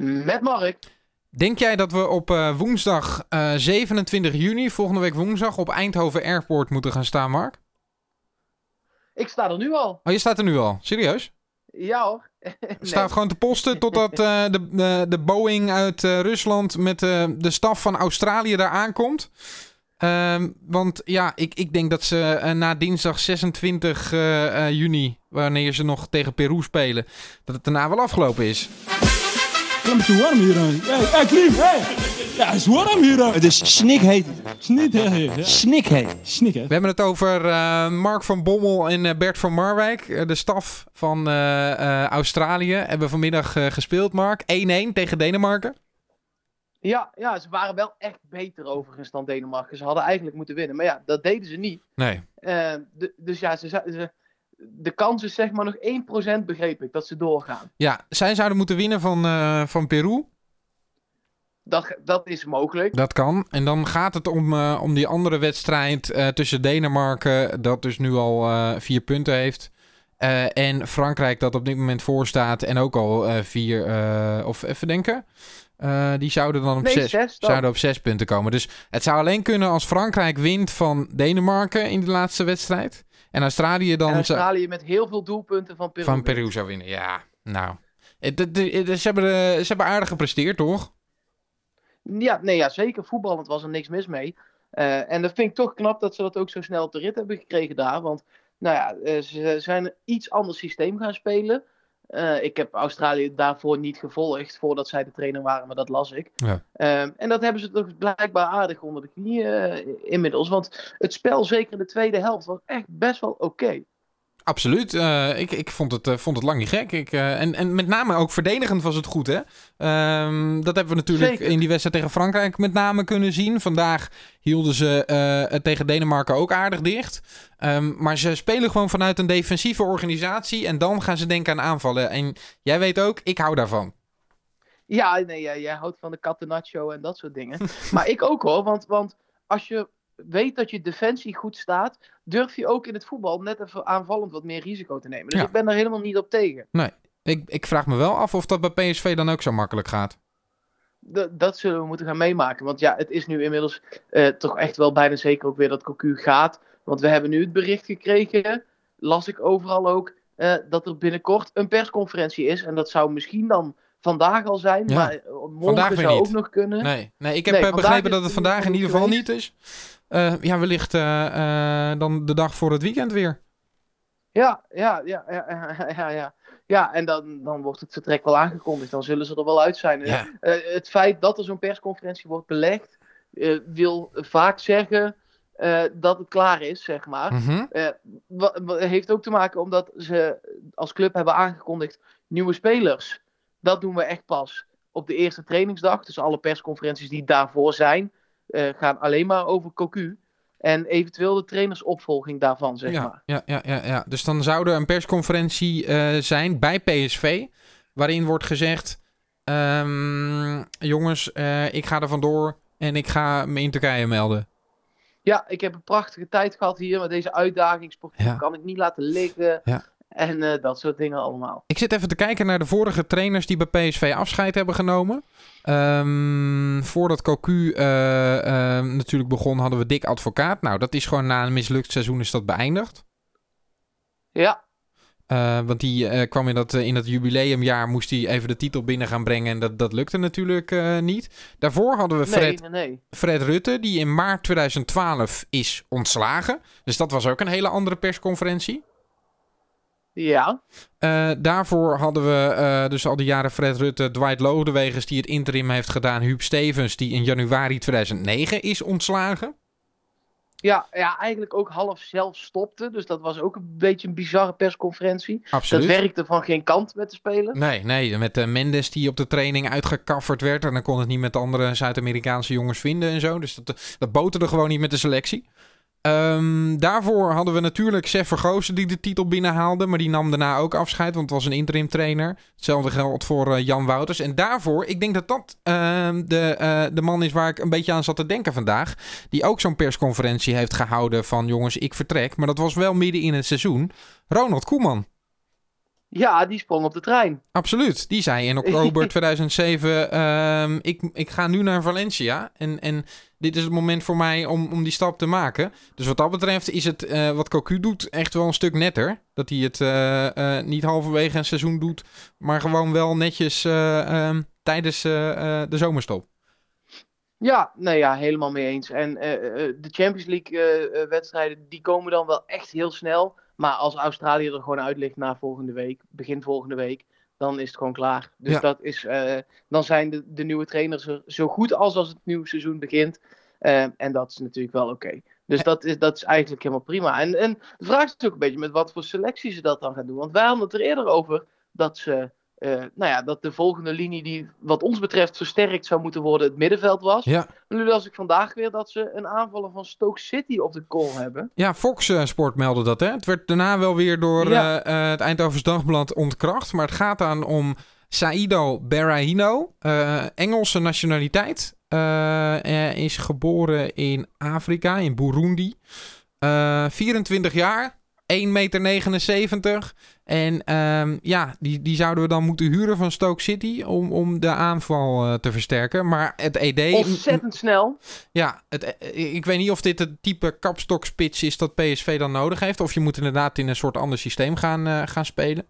Met Mark. Denk jij dat we op uh, woensdag uh, 27 juni, volgende week woensdag, op Eindhoven Airport moeten gaan staan, Mark? Ik sta er nu al. Oh, je staat er nu al? Serieus? Ja hoor. nee. Staat gewoon te posten totdat uh, de, de, de Boeing uit Rusland met de staf van Australië daar aankomt. Ehm, want ja, ik, ik denk dat ze na dinsdag 26 juni, wanneer ze nog tegen Peru spelen, dat het daarna wel afgelopen is. Het is te warm hier. Hey, hey Klim, hey. Ja, het is warm hier. Het is snikheet. Snikheet. Ja. Snikheet. Snikheet. We hebben het over uh, Mark van Bommel en uh, Bert van Marwijk. de staf van uh, Australië hebben vanmiddag gespeeld, Mark. 1-1 tegen Denemarken. Ja, ja, ze waren wel echt beter overigens dan Denemarken. Ze hadden eigenlijk moeten winnen. Maar ja, dat deden ze niet. Nee. Dus ja, ze, ze, de kans is zeg maar nog 1% begreep ik dat ze doorgaan. Ja, zij zouden moeten winnen van, uh, van Peru. Dat, dat is mogelijk. Dat kan. En dan gaat het om, uh, om die andere wedstrijd uh, tussen Denemarken, dat dus nu al vier punten heeft. En Frankrijk, dat op dit moment voor staat en ook al vier, of even denken. die zouden dan op, nee, zes, zes zouden op zes punten komen. Dus het zou alleen kunnen als Frankrijk wint van Denemarken in de laatste wedstrijd. En Australië dan... En Australië met heel veel doelpunten van Peru. Van Peru zou winnen, ja. Nou, ze, hebben, ze hebben aardig gepresteerd, toch? Ja, nee, ja, zeker. Voetballend was er niks mis mee. En dat vind ik toch knap dat ze dat ook zo snel op de rit hebben gekregen daar. Want nou ja, uh, ze zijn een iets ander systeem gaan spelen. Uh, ik heb Australië daarvoor niet gevolgd voordat zij de trainer waren, maar dat las ik. Ja. Uh, en dat hebben ze toch blijkbaar aardig onder de knie uh, inmiddels. Want het spel, zeker in de tweede helft, was echt best wel oké. Okay. Absoluut. Uh, ik ik vond, het, uh, vond het lang niet gek. Ik, uh, en, en met name ook verdedigend was het goed. Hè? Um, dat hebben we natuurlijk Zeker. in die wedstrijd tegen Frankrijk met name kunnen zien. Vandaag hielden ze het tegen Denemarken ook aardig dicht. Um, maar ze spelen gewoon vanuit een defensieve organisatie. En dan gaan ze denken aan aanvallen. En jij weet ook, ik hou daarvan. Ja, nee, jij, jij houdt van de catenaccio en dat soort dingen. maar ik ook hoor, want, want als je weet dat je defensie goed staat, durf je ook in het voetbal net even aanvallend wat meer risico te nemen. Dus Ja. ik ben daar helemaal niet op tegen. Nee, ik, ik vraag me wel af of dat bij PSV dan ook zo makkelijk gaat. D- dat zullen we moeten gaan meemaken. Want ja, het is nu inmiddels eh, toch echt wel bijna zeker ook weer dat Cocu gaat. Want we hebben nu het bericht gekregen, las ik overal ook, eh, dat er binnenkort een persconferentie is. En dat zou misschien dan vandaag al zijn, Ja. maar eh, morgen Vandaag zou ook nog kunnen. Nee, nee ik heb Nee, begrepen dat het vandaag in ieder geval niet is. Eh, ja, wellicht eh, eh, dan de dag voor het weekend weer. Ja, ja, ja, ja, ja, ja, en dan, dan wordt het vertrek wel aangekondigd. Dan zullen ze er wel uit zijn. Ja. Eh, het feit dat er zo'n persconferentie wordt belegd, wil vaak zeggen eh, dat het klaar is, zeg maar. Wa- heeft ook te maken omdat ze als club hebben aangekondigd nieuwe spelers. Dat doen we echt pas op de eerste trainingsdag. Dus alle persconferenties die daarvoor zijn, gaan alleen maar over Cocu. En eventueel de trainersopvolging daarvan, zeg ja, maar. ja, ja, ja, ja. Dus dan zou er een persconferentie eh, zijn bij PSV. Waarin wordt gezegd: ehm, Jongens, eh, ik ga er vandoor en ik ga me in Turkije melden. Ja, ik heb een prachtige tijd gehad hier met deze uitdaging. Sportief Ja. kan ik niet laten liggen. Ja. En eh, dat soort dingen allemaal. Ik zit even te kijken naar de vorige trainers die bij PSV afscheid hebben genomen. Ehm, voordat Cocu eh, eh, natuurlijk begon, hadden we Dick Advocaat. Nou, dat is gewoon na een mislukt seizoen is dat beëindigd. Ja, Eh, want die kwam in dat, in dat jubileumjaar, moest hij even de titel binnen gaan brengen. En dat, dat lukte natuurlijk niet. Daarvoor hadden we nee, Fred, nee, nee. Fred Rutte, die in maart 2012 is ontslagen. Dus dat was ook een hele andere persconferentie. Ja, Eh, daarvoor hadden we eh, dus al die jaren Fred Rutte, Dwight Lodewegers die het interim heeft gedaan. Huub Stevens die in januari 2009 is ontslagen. ja, ja, eigenlijk ook half zelf stopte. Dus dat was ook een beetje een bizarre persconferentie. Absoluut. Dat werkte van geen kant met de spelers. Nee, nee, met eh, Mendes die op de training uitgekafferd werd. En dan kon het niet met de andere Zuid-Amerikaanse jongens vinden en zo. Dus dat, dat boterde gewoon niet met de selectie. Ehm, daarvoor hadden we natuurlijk Sef Vergozen die de titel binnenhaalde. Maar die nam daarna ook afscheid, want het was een interim trainer. Hetzelfde geldt voor eh, Jan Wouters. En daarvoor, ik denk dat dat ehm, de, eh, de man is waar ik een beetje aan zat te denken vandaag. Die ook zo'n persconferentie heeft gehouden van jongens, ik vertrek. Maar dat was wel midden in het seizoen. Ronald Koeman. Ja, die sprong op de trein. Absoluut. Die zei in oktober 2007: ehm, ik, ik ga nu naar Valencia. En, en dit is het moment voor mij om, om die stap te maken. Dus wat dat betreft is het eh, wat Cocu doet echt wel een stuk netter. Dat hij het eh, eh, niet halverwege een seizoen doet, maar gewoon wel netjes ehm, tijdens de zomerstop. Ja, nee, ja, helemaal mee eens. En de Champions League wedstrijden, die komen dan wel echt heel snel. Maar als Australië er gewoon uit ligt na volgende week, begin volgende week, dan is het gewoon klaar. Dus dat is, uh, dan zijn de, de nieuwe trainers er zo goed als als het nieuwe seizoen begint. Uh, en dat is natuurlijk wel oké. Dus dat is, dat is eigenlijk helemaal prima. En, en de vraag is natuurlijk een beetje met wat voor selectie ze dat dan gaan doen. Want wij hadden het er eerder over dat ze uh, nou ja, dat de volgende linie die wat ons betreft versterkt zou moeten worden het middenveld was. Ja. Nu las ik vandaag weer dat ze een aanvaller van Stoke City op de call hebben. Ja, Fox uh, Sport meldde dat. Hè? Het werd daarna wel weer door ja. uh, het Eindhovens Dagblad ontkracht. Maar het gaat dan om Saido Berahino, Engelse nationaliteit. is geboren in Afrika, in Burundi. 24 jaar, 1,79 meter. En um, ja, die, die zouden we dan moeten huren van Stoke City om, om de aanval uh, te versterken. Maar het ED... Ontzettend snel. Ja, het, eh, ik weet niet of dit het type kapstokspits is dat PSV dan nodig heeft. Of je moet inderdaad in een soort ander systeem gaan, uh, gaan spelen.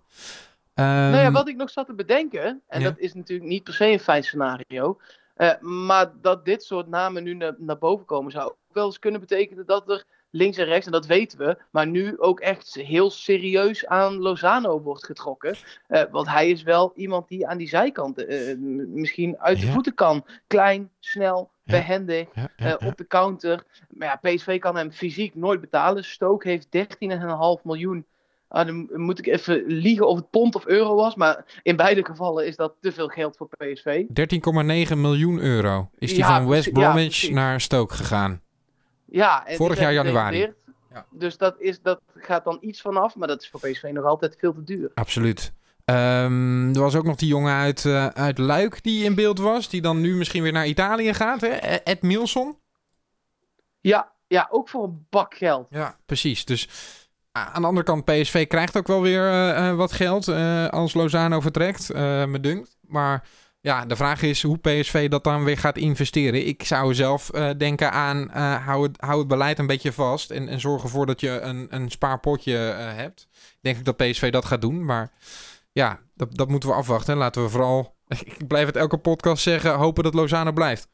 Um, nou ja, wat ik nog zat te bedenken, en ja. dat is natuurlijk niet per se een fijn scenario. Uh, maar dat dit soort namen nu naar, naar boven komen zou ook wel eens kunnen betekenen dat er links en rechts, en dat weten we, maar nu ook echt heel serieus aan Lozano wordt getrokken. Uh, want hij is wel iemand die aan die zijkant uh, misschien uit de ja. voeten kan. Klein, snel, ja. behendig, ja, uh, op de counter. Maar ja, PSV kan hem fysiek nooit betalen. Stoke heeft 13,5 miljoen. Ah, dan moet ik even liegen of het pond of euro was. Maar in beide gevallen is dat te veel geld voor PSV. 13,9 miljoen euro is die van West Bromwich naar Stoke gegaan. Ja, en vorig jaar januari. Ja. Dus dat, is, dat gaat dan iets vanaf, maar dat is voor PSV nog altijd veel te duur. Absoluut. Um, er was ook nog die jongen uit, uh, uit Luik die in beeld was, die dan nu misschien weer naar Italië gaat, hè? Ed Milson. Ja, ja, ook voor een bak geld. Ja, precies. Dus aan de andere kant, PSV krijgt ook wel weer uh, uh, wat geld als Lozano vertrekt, me dunkt. Maar ja, de vraag is hoe PSV dat dan weer gaat investeren. Ik zou zelf uh, denken aan uh, hou, het, hou het beleid een beetje vast en, en zorg ervoor dat je een, een spaarpotje uh, hebt. Denk ik dat PSV dat gaat doen, maar ja, dat, dat moeten we afwachten. Laten we vooral, ik blijf het elke podcast zeggen, hopen dat Lozano blijft.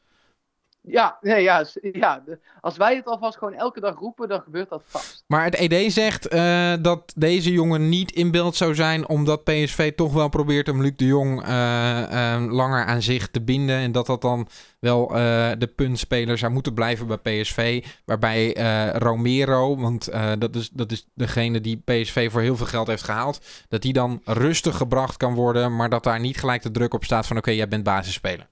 Ja, nee, ja, ja, als wij het alvast gewoon elke dag roepen, dan gebeurt dat vast. Maar het ED zegt uh, dat deze jongen niet in beeld zou zijn, omdat PSV toch wel probeert om Luc de Jong uh, uh, langer aan zich te binden. En dat dat dan wel de puntspeler zou moeten blijven bij PSV. Waarbij Romero, want dat, is, dat is degene die PSV voor heel veel geld heeft gehaald, dat die dan rustig gebracht kan worden, maar dat daar niet gelijk de druk op staat van oké, jij bent basisspeler.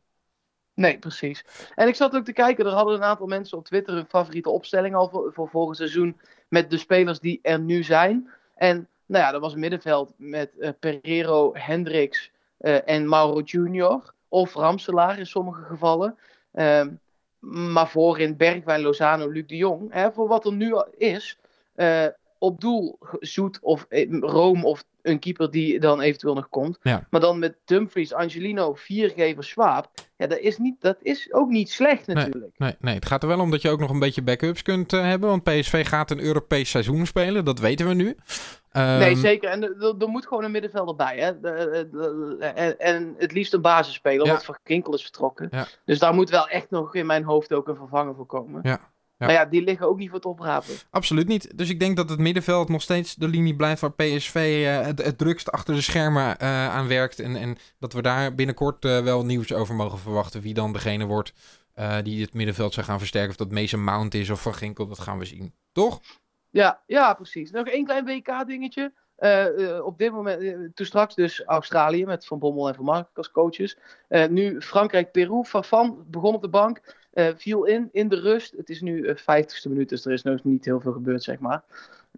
Nee, precies. En ik zat ook te kijken, er hadden een aantal mensen op Twitter hun favoriete opstelling al voor, volgend seizoen met de spelers die er nu zijn. En nou ja, dat was middenveld met uh, Pereiro, Hendricks uh, en Mauro Junior. Of Ramselaar in sommige gevallen. Uh, maar voorin Bergwijn, Lozano, Luc de Jong. Hè, voor wat er nu is, uh, op doel Zoet of Rome of een keeper die dan eventueel nog komt. Ja. Maar dan met Dumfries, Angelino, viergever, Swaap. Ja, dat is, niet, dat is ook niet slecht natuurlijk. Nee, nee, nee, het gaat er wel om dat je ook nog een beetje backups kunt uh, hebben. Want PSV gaat een Europees seizoen spelen, dat weten we nu. Um... Nee, zeker. En er moet gewoon een middenvelder bij. Hè? De, de, de, en, en, het liefst een basisspeler, ja. want Van Kinkel is vertrokken. Ja. Dus daar moet wel echt nog in mijn hoofd ook een vervanger voor komen. Ja. Ja. Maar ja, die liggen ook niet voor het oprapen. Absoluut niet. Dus ik denk dat het middenveld nog steeds de linie blijft waar PSV uh, het, het drukst achter de schermen uh, aan werkt. En, en dat we daar binnenkort uh, wel nieuws over mogen verwachten. Wie dan degene wordt die het middenveld zou gaan versterken. Of dat Mason Mount is of Van Ginkel, dat gaan we zien. Toch? Ja, ja precies. Nog één klein WK-dingetje. Op dit moment, toen straks dus Australië met Van Bommel en Van Mark als coaches. nu Frankrijk-Peru. Van begon op de bank. Viel in, in de rust. Het is nu uh, 50ste minuut, dus er is nog niet heel veel gebeurd, zeg maar.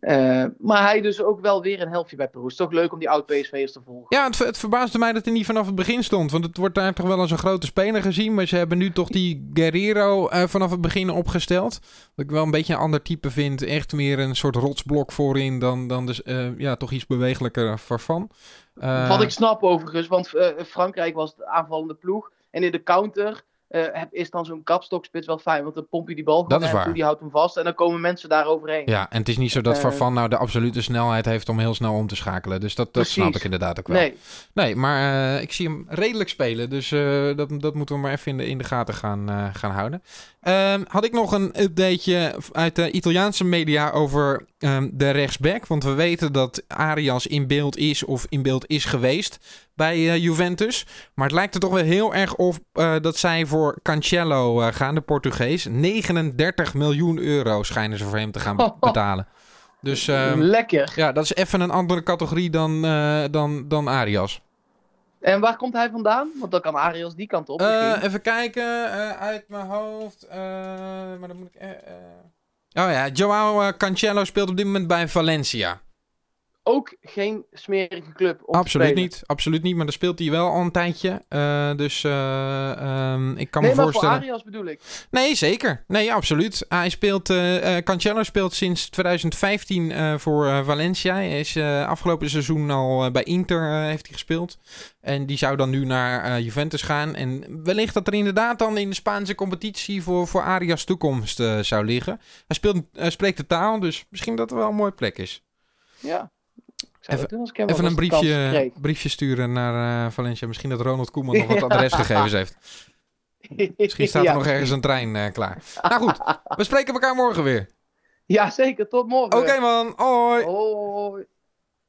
Eh, maar hij dus ook wel weer een helftje bij Peru. Het is toch leuk om die oud-PSV'ers te volgen. Ja, het, het, verbaasde mij dat hij niet vanaf het begin stond. Want het wordt daar toch wel als een grote speler gezien. Maar ze hebben nu toch die Guerrero uh, vanaf het begin opgesteld. Wat ik wel een beetje een ander type vind. Echt meer een soort rotsblok voorin dan, dan dus, uh, ja, toch iets bewegelijker Farfan. Wat ik snap overigens, want Frankrijk was de aanvallende ploeg. En in de counter uh, is dan zo'n kapstokspits wel fijn. Want dan pomp je die bal dat is waar. toe, die houdt hem vast. En dan komen mensen daar overheen. Ja, en het is niet zo dat uh, Farfan nou de absolute snelheid heeft om heel snel om te schakelen. Dus dat, dat snap ik inderdaad ook wel. Nee, nee maar uh, ik zie hem redelijk spelen. Dus dat, dat moeten we maar even in de, in de gaten gaan, gaan houden. Um, had ik nog een updateje uit de Italiaanse media over um, de rechtsback. Want we weten dat Arias in beeld is of in beeld is geweest bij uh, Juventus. Maar het lijkt er toch wel heel erg op uh, dat zij voor Cancelo uh, gaan, de Portugees. 39 miljoen euro schijnen ze voor hem te gaan betalen. Dus, um, Lekker. Ja, dat is even een andere categorie dan, dan, dan Arias. En waar komt hij vandaan? Want dan kan Arias die kant op. Even kijken, uh, uit mijn hoofd. Maar dan moet ik. Oh ja, Joao Cancelo speelt op dit moment bij Valencia. Ook geen smerige club. Om absoluut niet, absoluut niet. Maar daar speelt hij wel al een tijdje. dus um, ik kan nee, me maar voorstellen. Voor Arias bedoel ik. Nee, zeker. Nee, absoluut. Hij speelt. Cancelo speelt sinds 2015 voor Valencia. Hij is afgelopen seizoen al bij Inter heeft hij gespeeld. En die zou dan nu naar uh, Juventus gaan. En wellicht dat er inderdaad dan in de Spaanse competitie voor, voor Arias toekomst uh, zou liggen. Hij speelt, uh, spreekt de taal, dus misschien dat er wel een mooie plek is. Ja. Even, doen als ik hem even wel een briefje, briefje sturen naar Valencia. Misschien dat Ronald Koeman nog wat adresgegevens heeft. Misschien staat er nog ergens een trein klaar. Nou goed, we spreken elkaar morgen weer. Ja, zeker. Tot morgen. Oké man, hoi. Hoi.